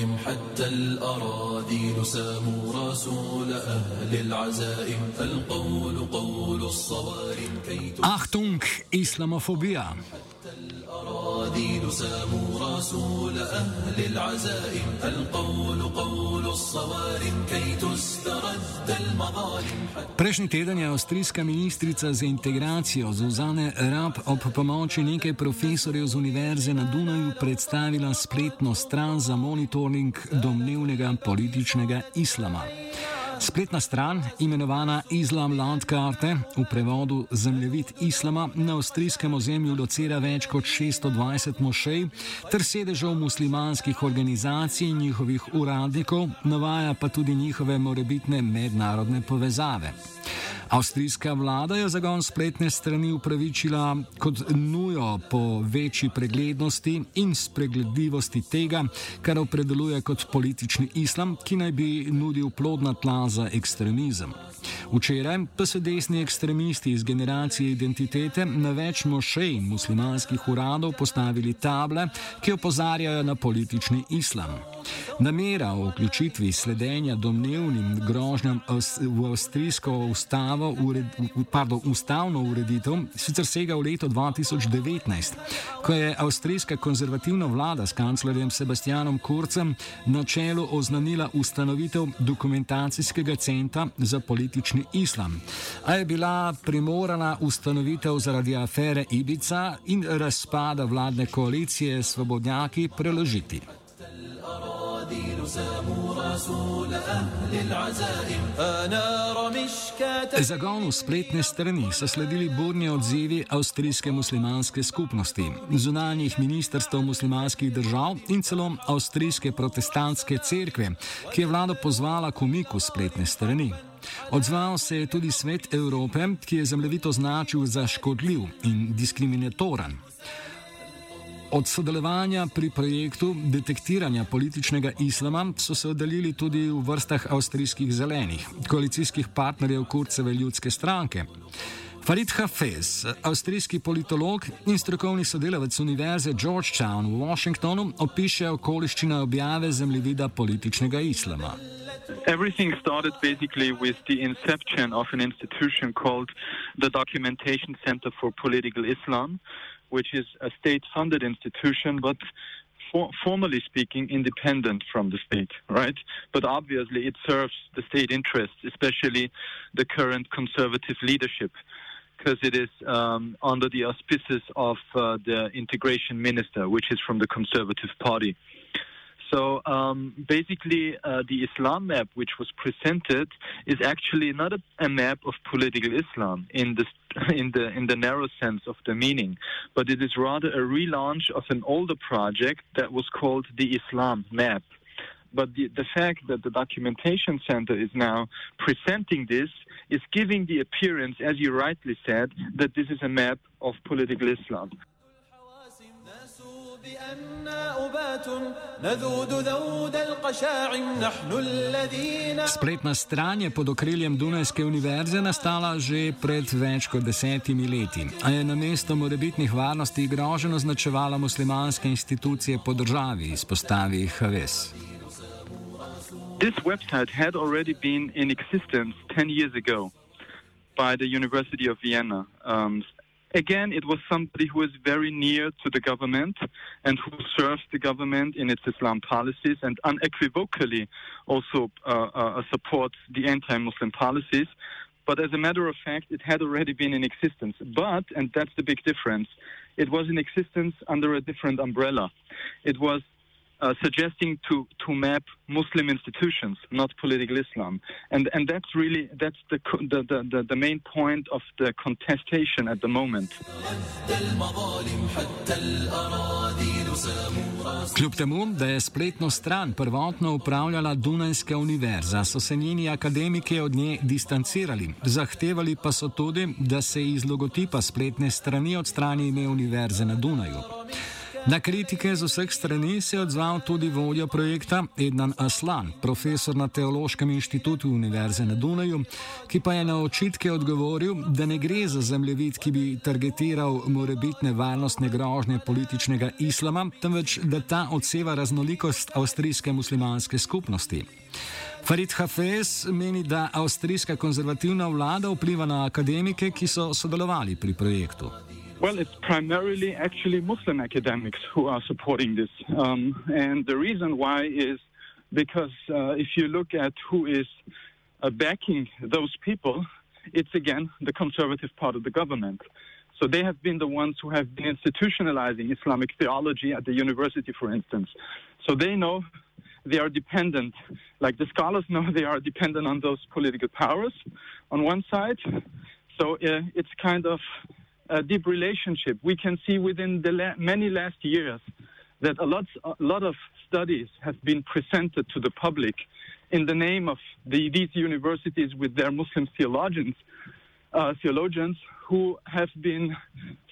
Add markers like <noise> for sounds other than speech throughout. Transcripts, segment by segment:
المظالم حتى الأراذيل ساموا رسول أهل العزائم. القول قول الصوارم كي Achtung, Islamofobia. الأراذيل ساموا رسول أهل العزائم. القول قول الصوارم كي المظالم Prejšnji teden je avstrijska ministrica za integracijo Zuzane Rab ob pomoči nekaj profesorjev z Univerze na Dunaju predstavila spletno stran za monitoring domnevnega političnega islama. Spletna stran, imenovana Islam Landkarte, v prevodu Zemljevid islama, na avstrijskem ozemlju locira več kot 620 mošej ter sedežev muslimanskih organizacij in njihovih uradnikov, navaja pa tudi njihove morebitne mednarodne povezave. Avstrijska vlada je zagon spletne strani upravičila kot nujo po večji preglednosti in spregledljivosti tega, kar opredeluje kot politični islam, ki naj bi nudil plodna tla за экстремизм. Včeraj pa so desni ekstremisti iz generacije identitete na več mošej muslimanskih uradov postavili table, ki opozarjajo na politični islam. Namera o vključitvi sledenja domnevnim grožnjam v avstrijsko ustavo, ured, pardon, ustavno ureditev sicer sega v leto 2019, ko je avstrijska konzervativna vlada s kanclerjem Sebastianom Kurcem na čelu oznanila ustanovitev dokumentacijskega centra za politični islam, a je bila primorana ustanovitev zaradi afere Ibica in razpada vladne koalicije svobodnjaki preložiti. Zagonu spletne strani so sledili burni odzivi avstrijske muslimanske skupnosti, zunanjih ministrstv muslimanskih držav in celo avstrijske protestantske cerkve, ki je vlado pozvala k umiku spletne strani. Odzval se je tudi svet Evrope, ki je zemljevid označil za škodljiv in diskriminatoren. Od sodelovanja pri projektu detektiranja političnega islama so se oddaljili tudi v vrstah avstrijskih zelenih, koalicijskih partnerjev Kurceve ljudske stranke. Farid Hafez, avstrijski politolog in strokovni sodelavec Univerze Georgetown v Washingtonu, opiše okoliščine objave zemljevida političnega islama. Everything started basically with the inception of an institution called the Documentation Center for Political Islam, which is a state funded institution, but for, formally speaking, independent from the state, right? But obviously, it serves the state interests, especially the current conservative leadership, because it is um, under the auspices of uh, the integration minister, which is from the Conservative Party. So um, basically, uh, the Islam map which was presented is actually not a, a, map of political Islam in the <laughs> in the in the narrow sense of the meaning, but it is rather a relaunch of an older project that was called the Islam map. But the, the fact that the documentation center is now presenting this is giving the appearance, as you rightly said, that this is a map of political Islam. Spletna stran je pod okriljem Dunajske univerze nastala že pred več kot desetimi leti, a je na mesto morebitnih varnosti groženo označevala muslimanske institucije po državi, izpostavi Haves. This website had already been in existence 10 years ago by the University of Vienna. Um, again, it was somebody who was very near to the government and who serves the government in its Islam policies and unequivocally also uh, uh, supports the anti Muslim policies. But as a matter of fact, it had already been in existence. But, and that's the big difference, it was in existence under a different umbrella. It was uh, suggesting to, to map Muslim institutions, not political Islam, and and that's really that's the the, the, the main point of the contestation at the moment. Kljub temu, da je spletno stran prvotno upravljala Dunajska univerza, so se njeni akademiki od nje distancirali. Zahtevali pa so tudi, da se iz logotipa spletne strani odstrani ime univerze na Dunaju. Na kritike z vseh strani se je odzval tudi vodja projekta Ednan Aslan, profesor na Teološkem inštitutu Univerze na Dunaju, ki pa je na očitke odgovoril, da ne gre za zemljevid, ki bi targetiral morebitne varnostne grožnje političnega islama, temveč da ta odseva raznolikost avstrijske muslimanske skupnosti. Farid Hafez meni, da avstrijska konzervativna vlada vpliva na akademike, ki so sodelovali pri projektu. Well, it's primarily actually Muslim academics who are supporting this. Um, and the reason why is because uh, if you look at who is uh, backing those people, it's again the conservative part of the government. So they have been the ones who have been institutionalizing Islamic theology at the university, for instance. So they know they are dependent, like the scholars know they are dependent on those political powers on one side. So uh, it's kind of a deep relationship. We can see within the la- many last years that a lot, a lot of studies have been presented to the public in the name of the, these universities with their Muslim theologians, uh, theologians who have been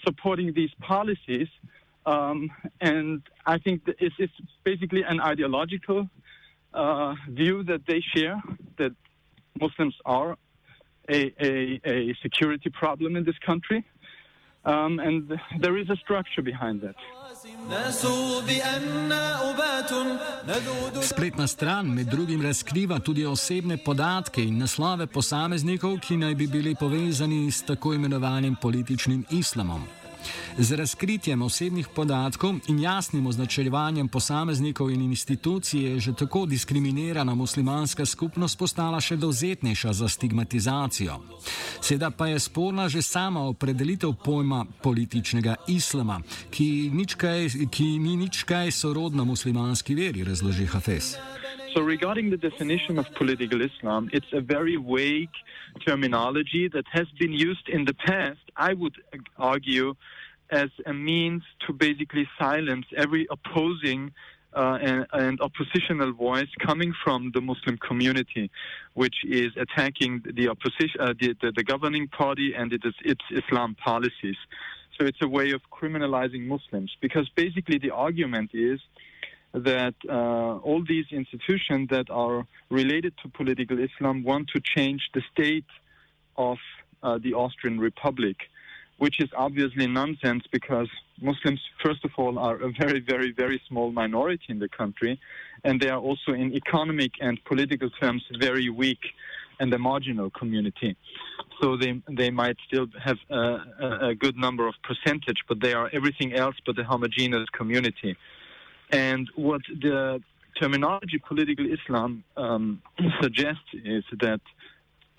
supporting these policies. Um, and I think it's, it's, basically an ideological uh, view that they share that Muslims are a, a, a security problem in this country. Um, and there is a structure behind that. Spletna stran med drugim razkriva tudi osebne podatke in naslove posameznikov, ki naj bi bili povezani s tako imenovanim političnim islamom. Z razkritjem osebnih podatkov in jasnim označevanjem posameznikov in institucij je že tako diskriminirana muslimanska skupnost postala še dovzetnejša za stigmatizacijo. Seveda pa je sporna že sama opredelitev pojma političnega islama, ki, kaj, ki ni nič kaj sorodna muslimanski veri, razloži Hafez. So, regarding the definition of political Islam, it's a very vague terminology that has been used in the past, I would argue, as a means to basically silence every opposing uh, and, and, oppositional voice coming from the Muslim community, which is attacking the opposition, uh, the, the, the, governing party and it is, its Islam policies. So it's a way of criminalizing Muslims because basically the argument is that uh, all these institutions that are related to political Islam want to change the state of uh, the Austrian Republic which is obviously nonsense because Muslims, first of all, are a very, very, very small minority in the country, and they are also, in economic and political terms, very weak and a marginal community. So they they might still have a, a good number of percentage, but they are everything else but a homogeneous community. And what the terminology political Islam um, suggests is that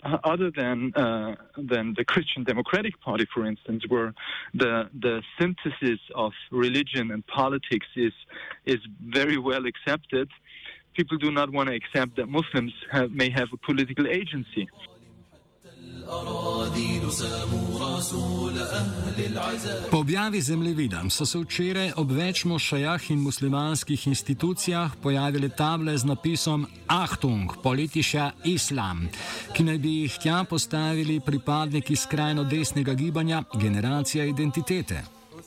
uh, other than uh, than the Christian Democratic Party, for instance, where the the synthesis of religion and politics is is very well accepted, people do not want to accept that Muslims have, may have a political agency. Po objavi zemljevida so se včeraj ob več mošajah in muslimanskih institucijah pojavile table z napisom Achtung, politiša Islam, ki naj bi jih tja postavili pripadniki skrajno desnega gibanja Generacija identitete.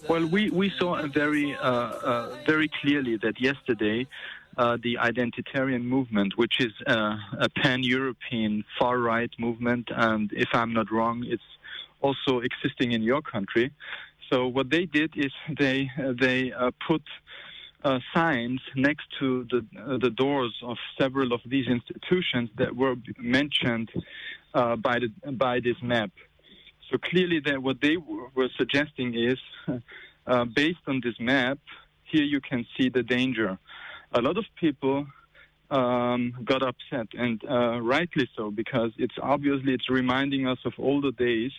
Well, we, we saw very, uh, uh, very clearly that yesterday uh, the identitarian movement, which is uh, a pan-European far-right movement, and if I'm not wrong, it's also existing in your country. So what they did is they they uh, put uh, signs next to the uh, the doors of several of these institutions that were mentioned by the by this map. So clearly, that what they were suggesting is, based on this map, here you can see the danger a lot of people um, got upset, and uh, rightly so, because it's obviously it's reminding us of older days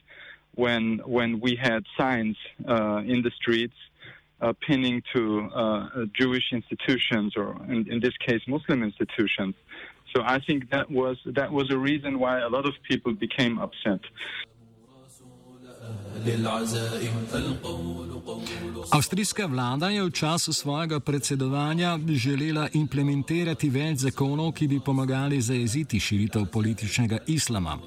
when when we had signs uh, in the streets uh, pinning to uh, Jewish institutions, or in, in, this case, Muslim institutions. So I think that was that was a reason why a lot of people became upset. Avstrijska vlada je v času svojega predsedovanja želela implementirati več zakonov, ki bi pomagali zaeziti širitev političnega islama.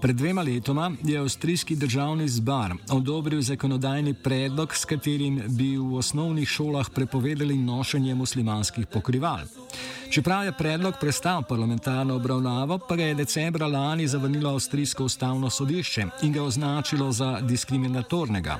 Pred dvema letoma je avstrijski državni zbar odobril zakonodajni predlog, s katerim bi v osnovnih šolah prepovedali nošenje muslimanskih pokrival. Čeprav je predlog prestal parlamentarno obravnavo, pa ga je decembra lani zavrnilo avstrijsko ustavno sodišče in ga označilo za diskriminatornega.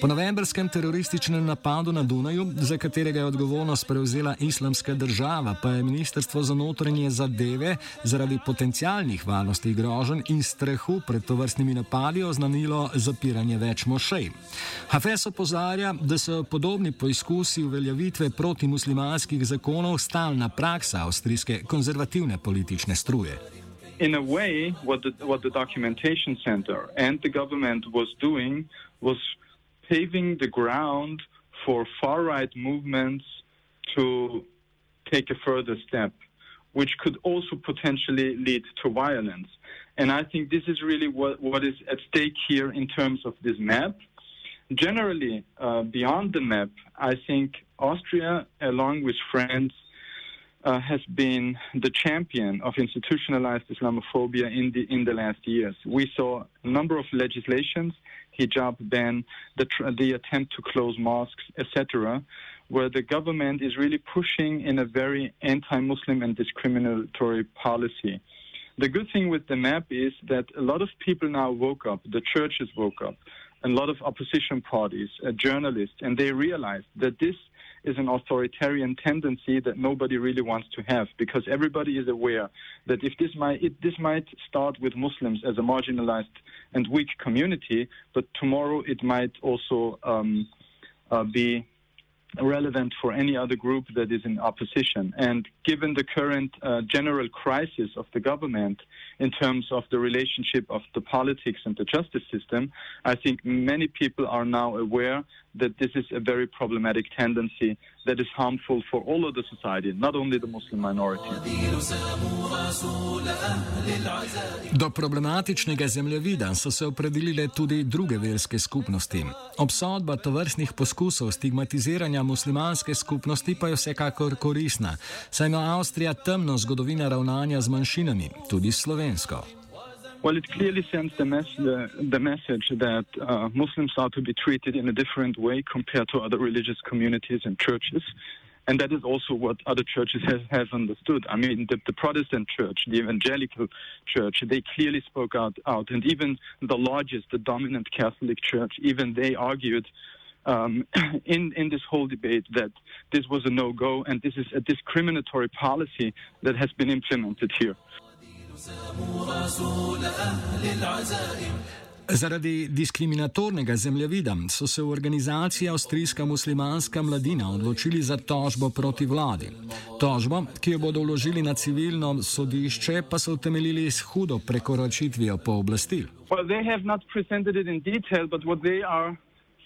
Po novembrskem terorističnem napadu na Dunaju, za katerega je odgovornost prevzela islamska država, pa je Ministrstvo za notranje zadeve zaradi potencialnih varnostnih groženj in strahu pred tovrstnimi napadi oznanilo zapiranje več mošej. Hafez opozarja, da so podobni poizkusi uveljavitve protimuslimanskih zakonov stalna praksa avstrijske konzervativne politične struje. In a way, what the, what the documentation center and the government was doing was paving the ground for far right movements to take a further step, which could also potentially lead to violence. And I think this is really what, what is at stake here in terms of this map. Generally, uh, beyond the map, I think Austria, along with France, uh, has been the champion of institutionalized Islamophobia in the in the last years. We saw a number of legislations hijab ban, the, the attempt to close mosques, etc., where the government is really pushing in a very anti Muslim and discriminatory policy. The good thing with the map is that a lot of people now woke up, the churches woke up, a lot of opposition parties, uh, journalists, and they realized that this is an authoritarian tendency that nobody really wants to have because everybody is aware that if this might it, this might start with Muslims as a marginalized and weak community, but tomorrow it might also um, uh, be relevant for any other group that is in opposition. And given the current uh, general crisis of the government in terms of the relationship of the politics and the justice system, I think many people are now aware that this is a very problematic tendency that is harmful for all of the society, not only the Muslim minority. Do problematičnega zemljevida so se opredelile tudi druge verske skupnosti. Obsodba tovrstnih poskusov stigmatiziranja muslimanske skupnosti pa je vsekakor korisna, saj ima Avstrija temno zgodovino ravnanja z manjšinami, tudi slovensko. Well, it clearly sends the, mes- the, the message that uh, Muslims are to be treated in a different way compared to other religious communities and churches. And that is also what other churches have, have understood. I mean, the, the, Protestant church, the evangelical church, they clearly spoke out, out. And even the largest, the dominant Catholic church, even they argued um, <clears throat> in, in this whole debate that this was a no go and this is a discriminatory policy that has been implemented here. Zaradi diskriminatornega zemljevida so se v organizaciji Avstrijska muslimanska mladina odločili za tožbo proti vladi. Tožbo, ki jo bodo vložili na civilno sodišče, pa so utemeljili s hudo prekoračitvijo pooblastil. Well,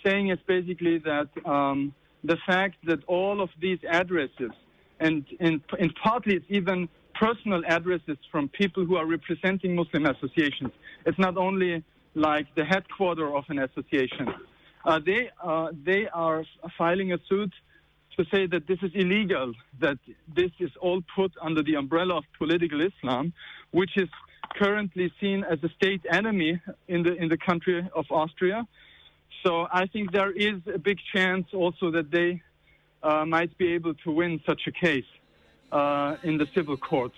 saying is basically that um, the fact that all of these addresses, and in, in partly it's even personal addresses from people who are representing Muslim associations. It's not only like the headquarter of an association. Uh, they, uh, they are filing a suit to say that this is illegal, that this is all put under the umbrella of political Islam, which is currently seen as a state enemy in the, in the country of Austria. So I think there is a big chance also that they uh, might be able to win such a case Uh, in the civil court.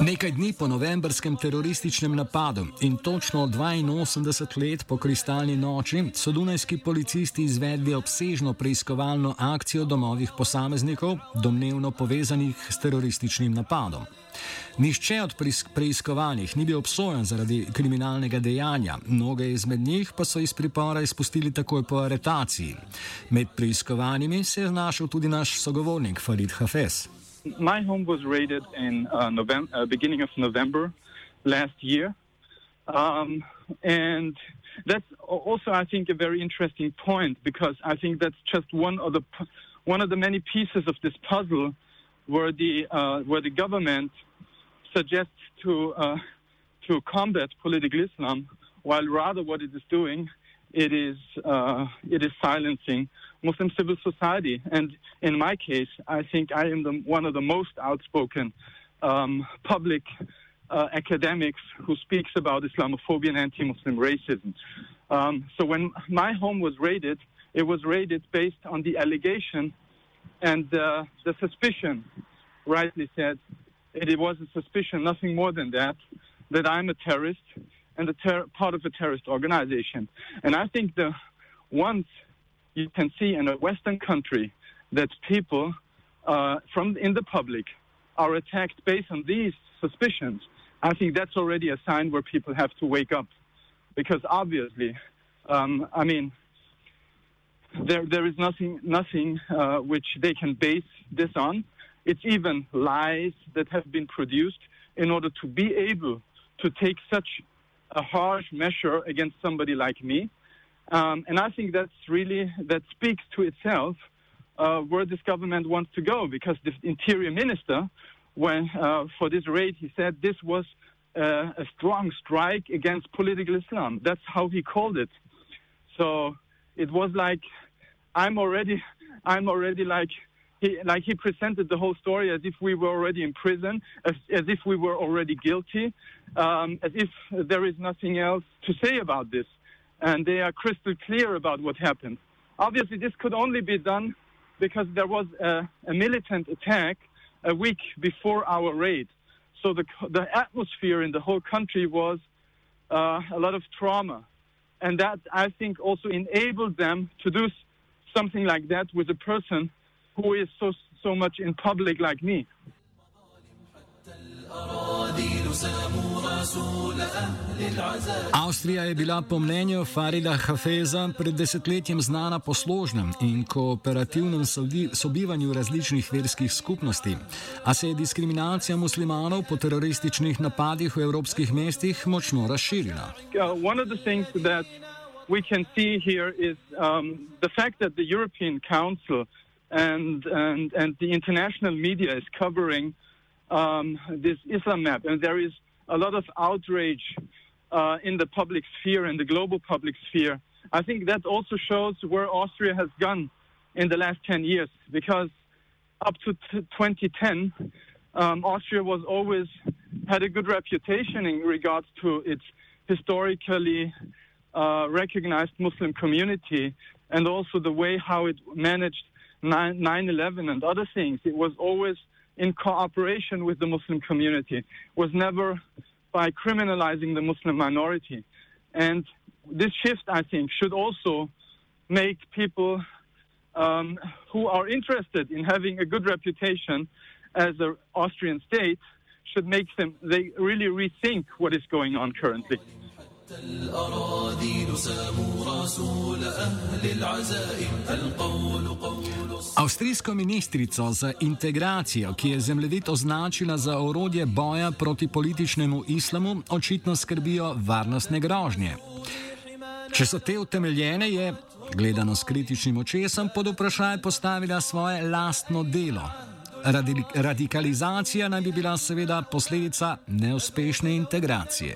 Nekaj dni po novembrskem terorističnem napadu in točno 82 let po kristalni noči so dunajski policisti izvedli obsežno preiskovalno akcijo domovih posameznikov, domnevno povezanih s terorističnim napadom. Nihče od preiskovanih ni bil obsojen zaradi kriminalnega dejanja, mnoge izmed njih pa so iz pripora izpustili takoj po aretaciji. Med preiskovanimi se je znašel tudi naš sogovornik Farid Hafez. My home was raided in uh, November, uh, beginning of November last year. Um, and that's also, I think, a very interesting point because I think that's just one of the one of the many pieces of this puzzle where the uh, where the government suggests to uh, to combat political Islam, while rather what it is doing, it is uh, it is silencing Muslim civil society. And in my case, I think I am the, one of the most outspoken um, public uh, academics who speaks about Islamophobia and anti-Muslim racism. Um, so when my home was raided, it was raided based on the allegation and uh, the suspicion, rightly said, it was a suspicion, nothing more than that, that I'm a terrorist and ter- part of a terrorist organization. And I think the once you can see in a Western country that people uh, from in the public are attacked based on these suspicions, I think that's already a sign where people have to wake up, because obviously, um, I mean, there there is nothing nothing uh, which they can base this on. It's even lies that have been produced in order to be able to take such a harsh measure against somebody like me. Um, and I think that's really that speaks to itself uh, where this government wants to go, because the interior minister, when uh, for this raid, he said this was uh, a strong strike against political Islam. That's how he called it. So it was like I'm already, I'm already like he, like he presented the whole story as if we were already in prison, as, as if we were already guilty, um, as if there is nothing else to say about this. And they are crystal clear about what happened. Obviously, this could only be done because there was a, a militant attack a week before our raid. So the, the atmosphere in the whole country was uh, a lot of trauma. And that, I think, also enabled them to do something like that with a person who is so so much in public like me. Avstrija je bila po mnenju Farida Hafeza pred desetletjem znana po složnem in kooperativnem sobivanju različnih verskih skupnosti, a se je diskriminacija muslimanov po terorističnih napadih v evropskih mestih močno razširila. Uh, we can see here is um, the fact that the European Council and and and the international media is covering um, this Islam map, and there is a lot of outrage uh, in the public sphere, in the global public sphere. I think that also shows where Austria has gone in the last 10 years, because up to t- 2010, um, Austria was always had a good reputation in regards to its historically uh, recognized Muslim community and also the way how it managed 9 11 and other things. It was always in cooperation with the Muslim community, it was never by criminalizing the Muslim minority. And this shift, I think, should also make people um, who are interested in having a good reputation as an Austrian state should make them they really rethink what is going on currently. Avstrijsko ministrico za integracijo, ki je zemljevid označila za orodje boja proti političnemu islamu, očitno skrbijo varnostne grožnje. Če so te utemeljene, je, gledano s kritičnim očesom, pod vprašaj postavila svoje lastno delo. Radikalizacija naj bi bila seveda posledica neuspešne integracije.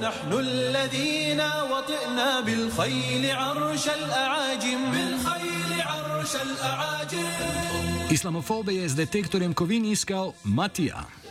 نحن الذين وطئنا بالخيل عرش الأعاجم بالخيل عرش الأعاجم Islamofobe je z detektorjem kovin iskal Matija.